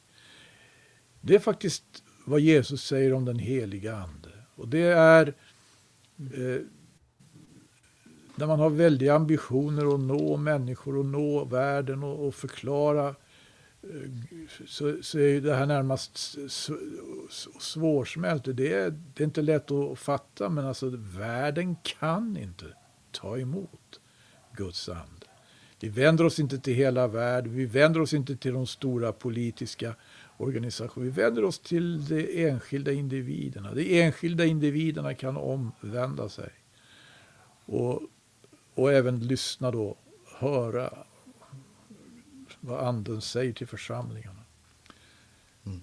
Det är faktiskt vad Jesus säger om den heliga ande. Och det är eh, när man har väldiga ambitioner att nå människor och nå världen och, och förklara eh, så, så är det här närmast svårsmält. Det är, det är inte lätt att fatta men alltså världen kan inte ta emot Guds ande. Vi vänder oss inte till hela världen, vi vänder oss inte till de stora politiska organisationerna. Vi vänder oss till de enskilda individerna. De enskilda individerna kan omvända sig. Och, och även lyssna då, höra vad anden säger till församlingarna. Mm.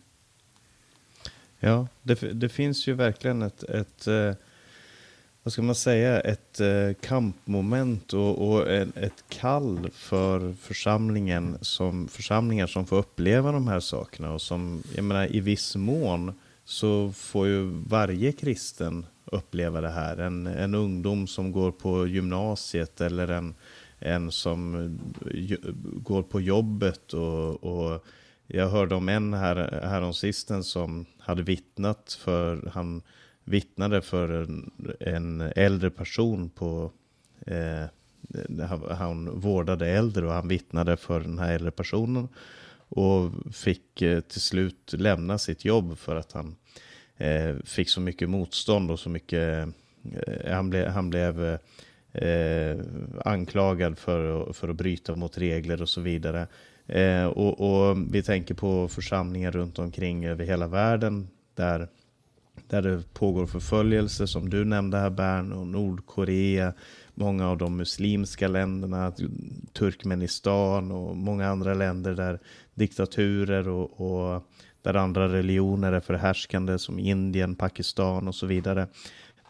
Ja, det, det finns ju verkligen ett, ett eh, vad ska man säga, ett eh, kampmoment och, och ett kall för församlingen som, församlingar som får uppleva de här sakerna och som, jag menar i viss mån så får ju varje kristen uppleva det här. En, en ungdom som går på gymnasiet eller en, en som eh, går på jobbet och, och jag hörde om en här, häromsistens som hade vittnat för, han vittnade för en, en äldre person på, eh, han- vårdade äldre och han vittnade för den här äldre personen och fick eh, till slut lämna sitt jobb för att han eh, fick så mycket motstånd och så mycket, eh, han, blev han blev eh, anklagad för, att- för att bryta mot regler och så vidare. Eh, och, och vi tänker på församlingar runt omkring över hela världen där, där det pågår förföljelse som du nämnde här Bern och Nordkorea, många av de muslimska länderna, Turkmenistan och många andra länder där diktaturer och, och där andra religioner är förhärskande som Indien, Pakistan och så vidare.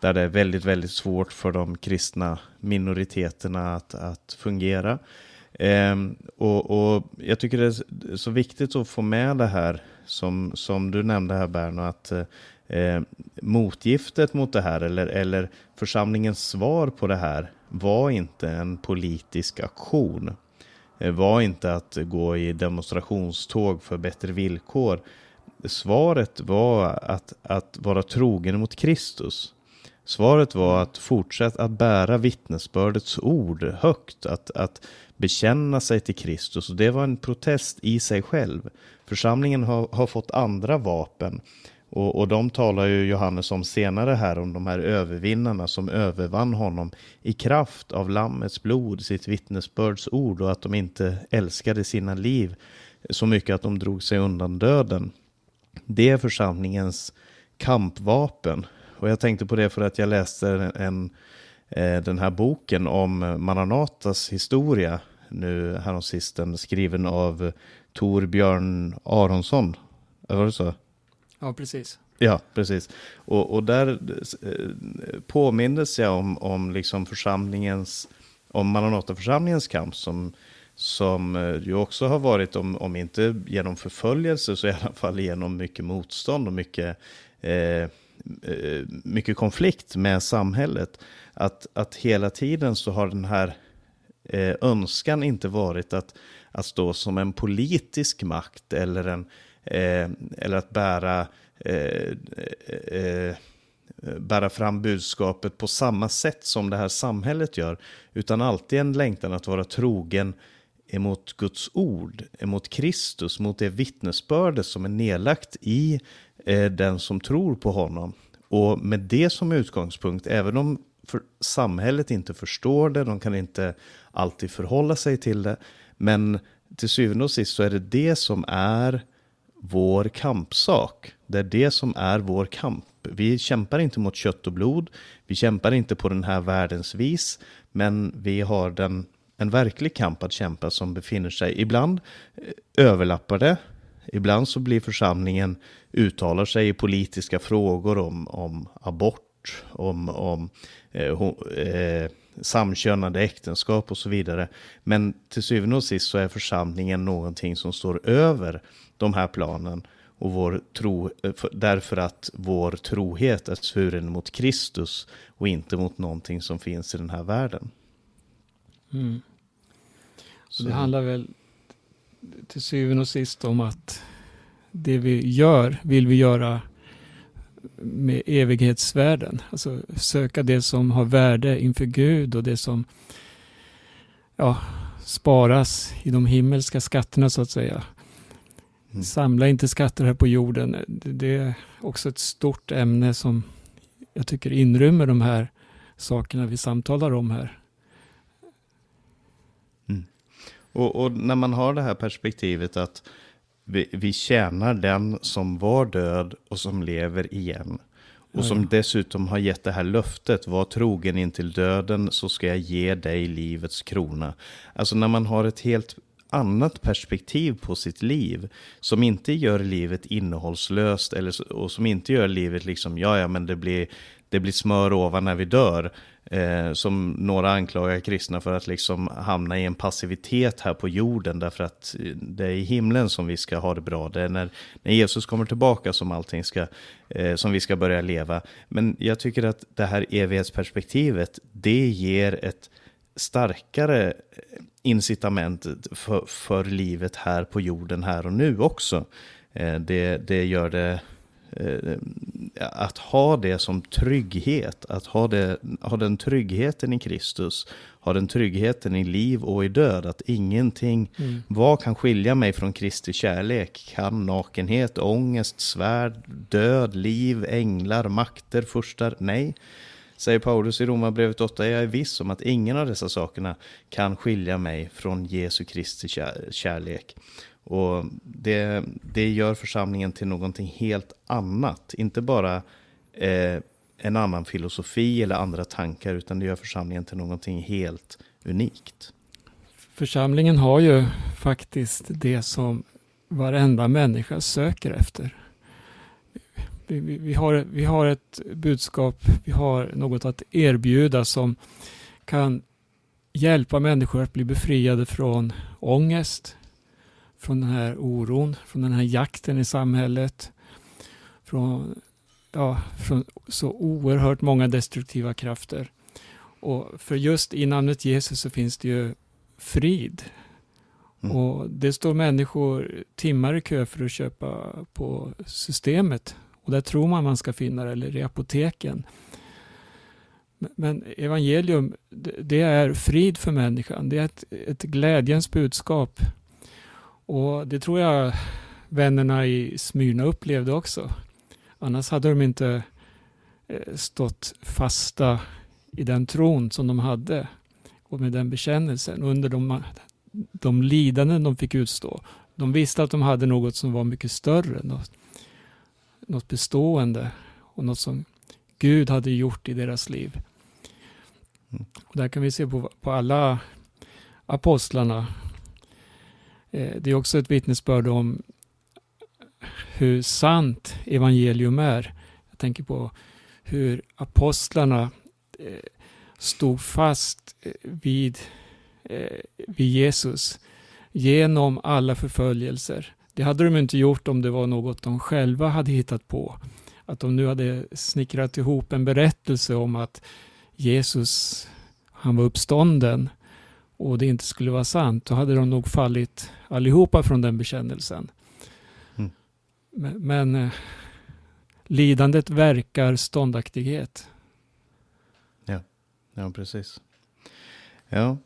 Där det är väldigt, väldigt svårt för de kristna minoriteterna att, att fungera. Ehm, och, och jag tycker det är så viktigt att få med det här som, som du nämnde här Berno, att eh, eh, motgiftet mot det här eller, eller församlingens svar på det här var inte en politisk aktion. Eh, var inte att gå i demonstrationståg för bättre villkor. Svaret var att, att vara trogen mot Kristus. Svaret var att fortsätta att bära vittnesbördets ord högt, att, att bekänna sig till Kristus. Och det var en protest i sig själv. Församlingen har, har fått andra vapen. Och, och de talar ju Johannes om senare här, om de här övervinnarna som övervann honom i kraft av Lammets blod, sitt vittnesbörds ord och att de inte älskade sina liv så mycket att de drog sig undan döden. Det är församlingens kampvapen. Och jag tänkte på det för att jag läste en, eh, den här boken om Maranatas historia nu häromsisten skriven av Torbjörn Aronsson. Var det så? Ja, precis. Ja, precis. Och, och där eh, påmindes jag om, om liksom församlingens, om Maranataförsamlingens kamp som, som eh, ju också har varit, om, om inte genom förföljelse, så i alla fall genom mycket motstånd och mycket, eh, eh mycket konflikt med samhället. Att, att hela tiden så har den här eh, önskan inte varit att, att stå som en politisk makt eller, en, eh, eller att bära, eh, eh, eh, bära fram budskapet på samma sätt som det här samhället gör, utan alltid en längtan att vara trogen emot Guds ord, emot Kristus, mot det vittnesbörde som är nedlagt i eh, den som tror på honom. Och med det som utgångspunkt, även om för samhället inte förstår det, de kan inte alltid förhålla sig till det. Men till syvende och sist så är det det som är vår kampsak. Det är det som är vår kamp. Vi kämpar inte mot kött och blod. Vi kämpar inte på den här världens vis. Men vi har den, en verklig kamp att kämpa som befinner sig. Ibland eh, överlappar det. Ibland så blir församlingen uttalar sig i politiska frågor om, om abort, om, om eh, eh, samkönade äktenskap och så vidare. Men till syvende och sist så är församlingen någonting som står över de här planen och vår tro, eh, därför att vår trohet är svuren mot Kristus och inte mot någonting som finns i den här världen. Mm. Så det handlar väl till syvende och sist om att det vi gör vill vi göra med evighetsvärden. Alltså söka det som har värde inför Gud och det som ja, sparas i de himmelska skatterna så att säga. Mm. Samla inte skatter här på jorden. Det är också ett stort ämne som jag tycker inrymmer de här sakerna vi samtalar om här. Mm. Och, och, när man har det här perspektivet att vi, vi tjänar den som var död och som lever igen. Och som dessutom har gett det här löftet, var trogen in till döden så ska jag ge dig livets krona. Alltså när man har ett helt annat perspektiv på sitt liv. Som inte gör livet innehållslöst eller, och som inte gör livet liksom, ja ja men det blir, det blir smör ovan när vi dör. Eh, som några anklagar kristna för att liksom hamna i en passivitet här på jorden därför att eh, det är i himlen som vi ska ha det bra. Det är när, när Jesus kommer tillbaka som allting ska, eh, som vi ska börja leva. Men jag tycker att det här evighetsperspektivet, det ger ett starkare incitament för, för livet här på jorden här och nu också. Eh, det, det gör det Eh, att ha det som trygghet, att ha, det, ha den tryggheten i Kristus, ha den tryggheten i liv och i död, att ingenting, mm. vad kan skilja mig från Kristi kärlek? Kan nakenhet, ångest, svärd, död, liv, änglar, makter, furstar? Nej. Säger Paulus i Romarbrevet 8, jag är viss om att ingen av dessa sakerna kan skilja mig från Jesu Kristi kärlek. Och det, det gör församlingen till någonting helt annat. Inte bara eh, en annan filosofi eller andra tankar, utan det gör församlingen till någonting helt unikt. Församlingen har ju faktiskt det som varenda människa söker efter. Vi, vi, har, vi har ett budskap, vi har något att erbjuda som kan hjälpa människor att bli befriade från ångest, från den här oron, från den här jakten i samhället, från, ja, från så oerhört många destruktiva krafter. Och för just i namnet Jesus så finns det ju frid. Mm. Och det står människor timmar i kö för att köpa på systemet. Och där tror man man ska finna det, eller i apoteken. Men evangelium, det är frid för människan. Det är ett, ett glädjens budskap. Och det tror jag vännerna i Smyrna upplevde också. Annars hade de inte eh, stått fasta i den tron som de hade och med den bekännelsen under de, de lidanden de fick utstå. de visste att de hade något som var mycket större, något, något bestående och något som Gud hade gjort i deras liv. Mm. Och där kan vi se på, på alla apostlarna. Eh, det är också ett vittnesbörd om hur sant evangelium är. Jag tänker på hur apostlarna eh, stod fast eh, vid, vid Jesus genom alla förföljelser. Det hade de inte gjort om det var något de själva hade hittat på. Att de nu hade snickrat ihop en berättelse om att Jesus, han var uppstånden och det inte skulle vara sant, då hade de nog fallit allihopa från den bekännelsen. Mm. Men, men eh, lidandet verkar ståndaktighet. Ja, ja precis. Ja,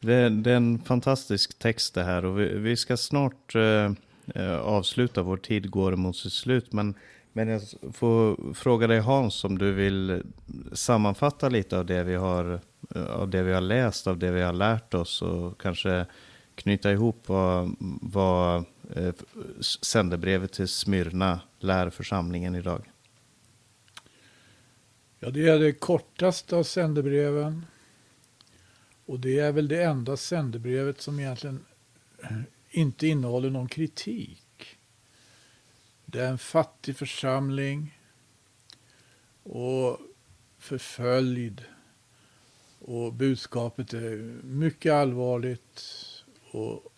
det, det, är en fantastisk text det här och vi, vi ska snart eh, eh, Eh, avsluta, vår tid går mot sitt slut. Men, men jag får fråga dig Hans om du vill sammanfatta lite av det vi har, eh, av det vi har läst, av det vi har lärt oss och kanske knyta ihop vad, vad eh, sändebrevet till Smyrna lär församlingen idag. Ja, det är det kortaste av sändebreven. Och det är väl det enda sändebrevet som egentligen inte innehåller någon kritik. Det är en fattig församling och förföljd. Och budskapet är mycket allvarligt och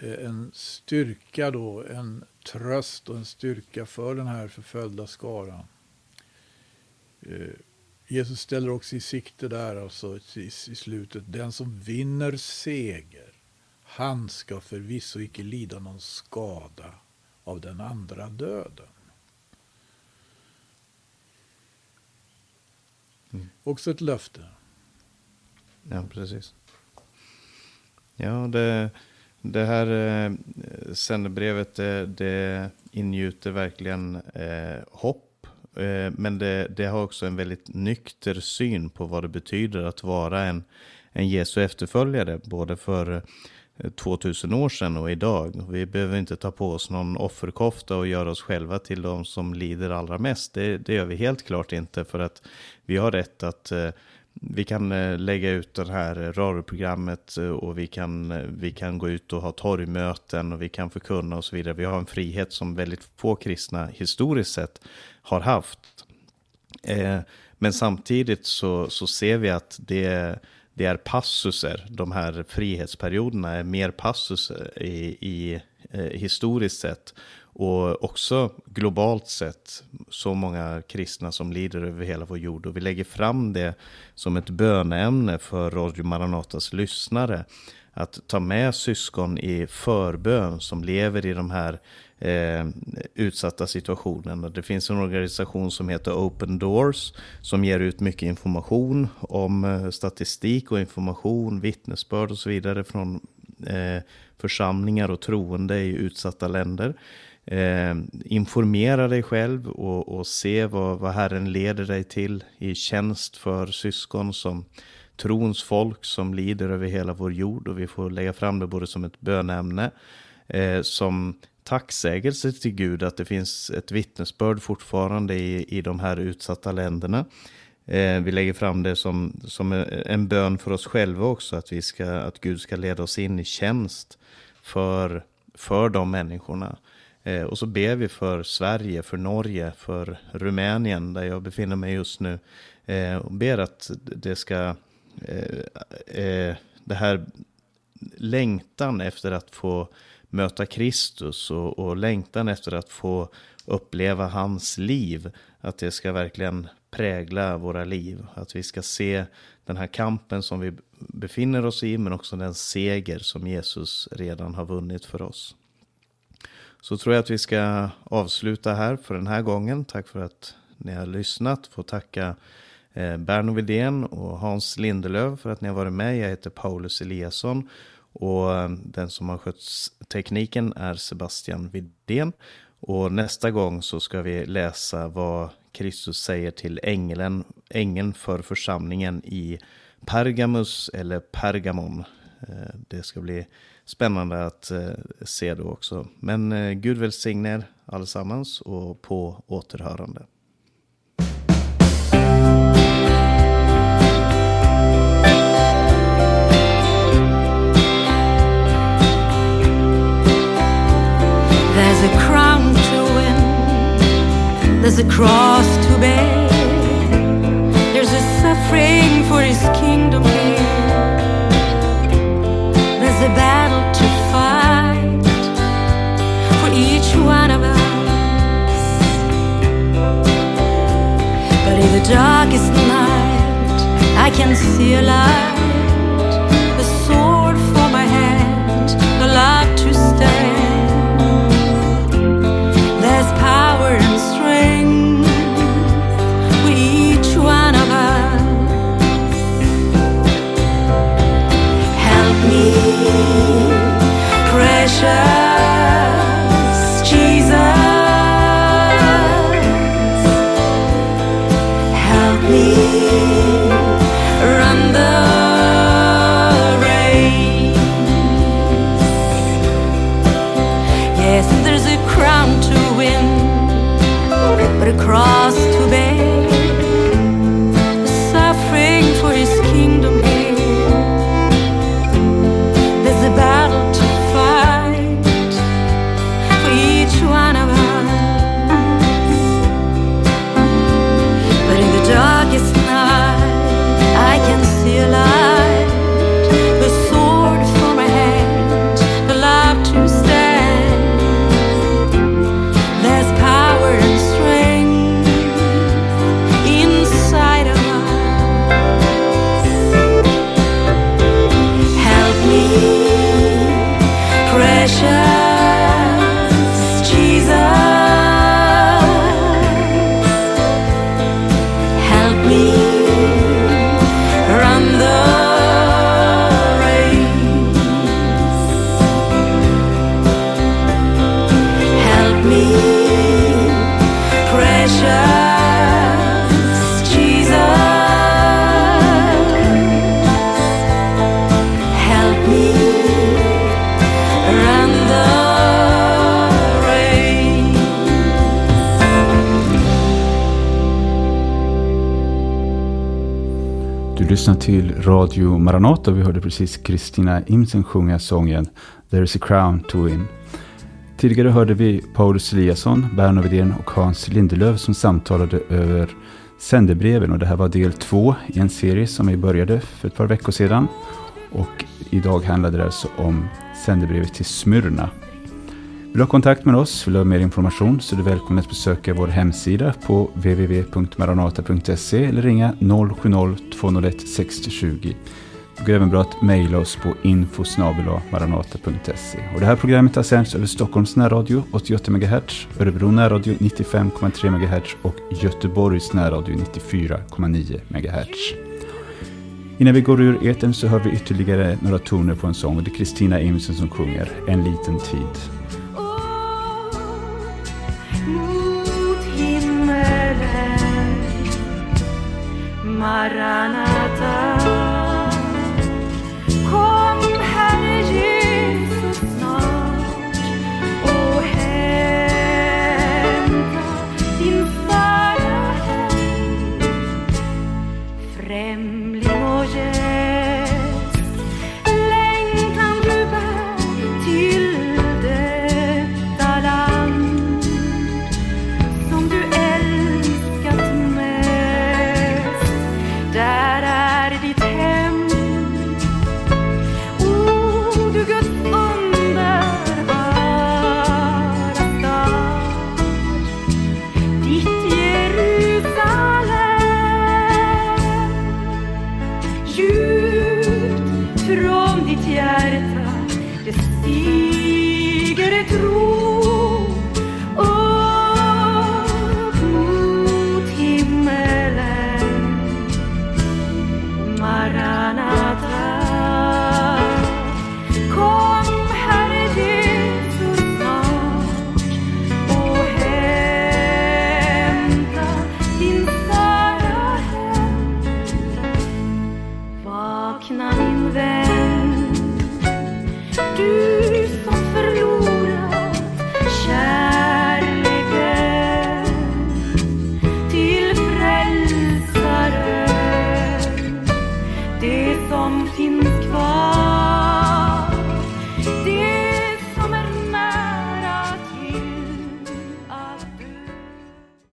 en styrka då, en tröst och en styrka för den här förföljda skaran. Eh, Jesus ställer också i sikte där, alltså i slutet, den som vinner seger, han ska förvisso icke lida någon skada av den andra döden. Mm. Också ett löfte. Ja, precis. Ja, det, det här eh, sändebrevet det, det ingjuter verkligen eh, hopp Eh, men det, det, har också en väldigt nykter syn på vad det betyder att vara en, en Jesu efterföljare, både för 2000 år sedan och idag. Vi behöver inte ta på oss någon offerkofta och göra oss själva till de som lider allra mest. Det, det gör vi helt klart inte för att vi har rätt att eh, vi kan eh, lägga ut det här radioprogrammet eh, och vi kan, vi kan gå ut och ha torgmöten och vi kan förkunna och så vidare. Vi har en frihet som väldigt få kristna historiskt sett har haft. Men samtidigt så, så ser vi att det, det är passuser, de här frihetsperioderna är mer passuser i, i eh, historiskt sett. Och också globalt sett så många kristna som lider över hela vår jord. Och vi lägger fram det som ett böneämne för Radio Maranatas lyssnare. Att ta med syskon i förbön som lever i de här eh, utsatta situationerna. Det finns en organisation som heter Open Doors som ger ut mycket information om eh, statistik och information, vittnesbörd och så vidare från eh, församlingar och troende i utsatta länder. Eh, informera dig själv och, och se vad, vad Herren leder dig till i tjänst för syskon som trons folk som lider över hela vår jord och vi får lägga fram det både som ett bönämne, eh, som tacksägelse till Gud att det finns ett vittnesbörd fortfarande i, i de här utsatta länderna. Eh, vi lägger fram det som, som en bön för oss själva också, att, vi ska, att Gud ska leda oss in i tjänst för, för de människorna. Eh, och så ber vi för Sverige, för Norge, för Rumänien där jag befinner mig just nu. Eh, och ber att det ska, eh, eh det här längtan efter att få möta Kristus och, och längtan efter att få uppleva hans liv, att det ska verkligen prägla våra liv. Att vi ska se den här kampen som vi befinner oss i, men också den seger som Jesus redan har vunnit för oss. Så tror jag att vi ska avsluta här för den här gången. Tack för att ni har lyssnat. Får tacka eh, Berno Widén och Hans Lindelöv för att ni har varit med. Jag heter Paulus Eliasson och eh, den som har skött tekniken är Sebastian Widén. Och nästa gång så ska vi läsa vad Kristus säger till ängeln, ängeln för församlingen i Pergamus eller Pergamon eh, det ska bli spännande att eh, se då också. Men Gud välsigne er allesammans och på återhörande. There's a crown to win, there's a cross to bear, there's a suffering for his kingdom here, there's a battle to fight for each one of us. But in the darkest night, I can see a light, lyssnar till Radio Maranata. Vi hörde precis Kristina Imsen sjunga sången There is a crown to win. Tidigare hörde vi Paulus Eliasson, Berno Widén och Hans Lindelöf som samtalade över sändebreven. Och det här var del två i en serie som vi började för ett par veckor sedan. Och idag handlade det alltså om sändebrevet till Smyrna. Vill du ha kontakt med oss, vill du ha mer information så är du välkommen att besöka vår hemsida på www.maranata.se eller ringa 070-201 6020. Det går även bra att mejla oss på infosnabelamaranata.se. Och det här programmet har sänds över Stockholms närradio 88 MHz, Örebro närradio 95,3 MHz och Göteborgs närradio 94,9 MHz. Innan vi går ur etern så hör vi ytterligare några toner på en sång och det är Kristina Imsen som sjunger En liten tid. Maranatha.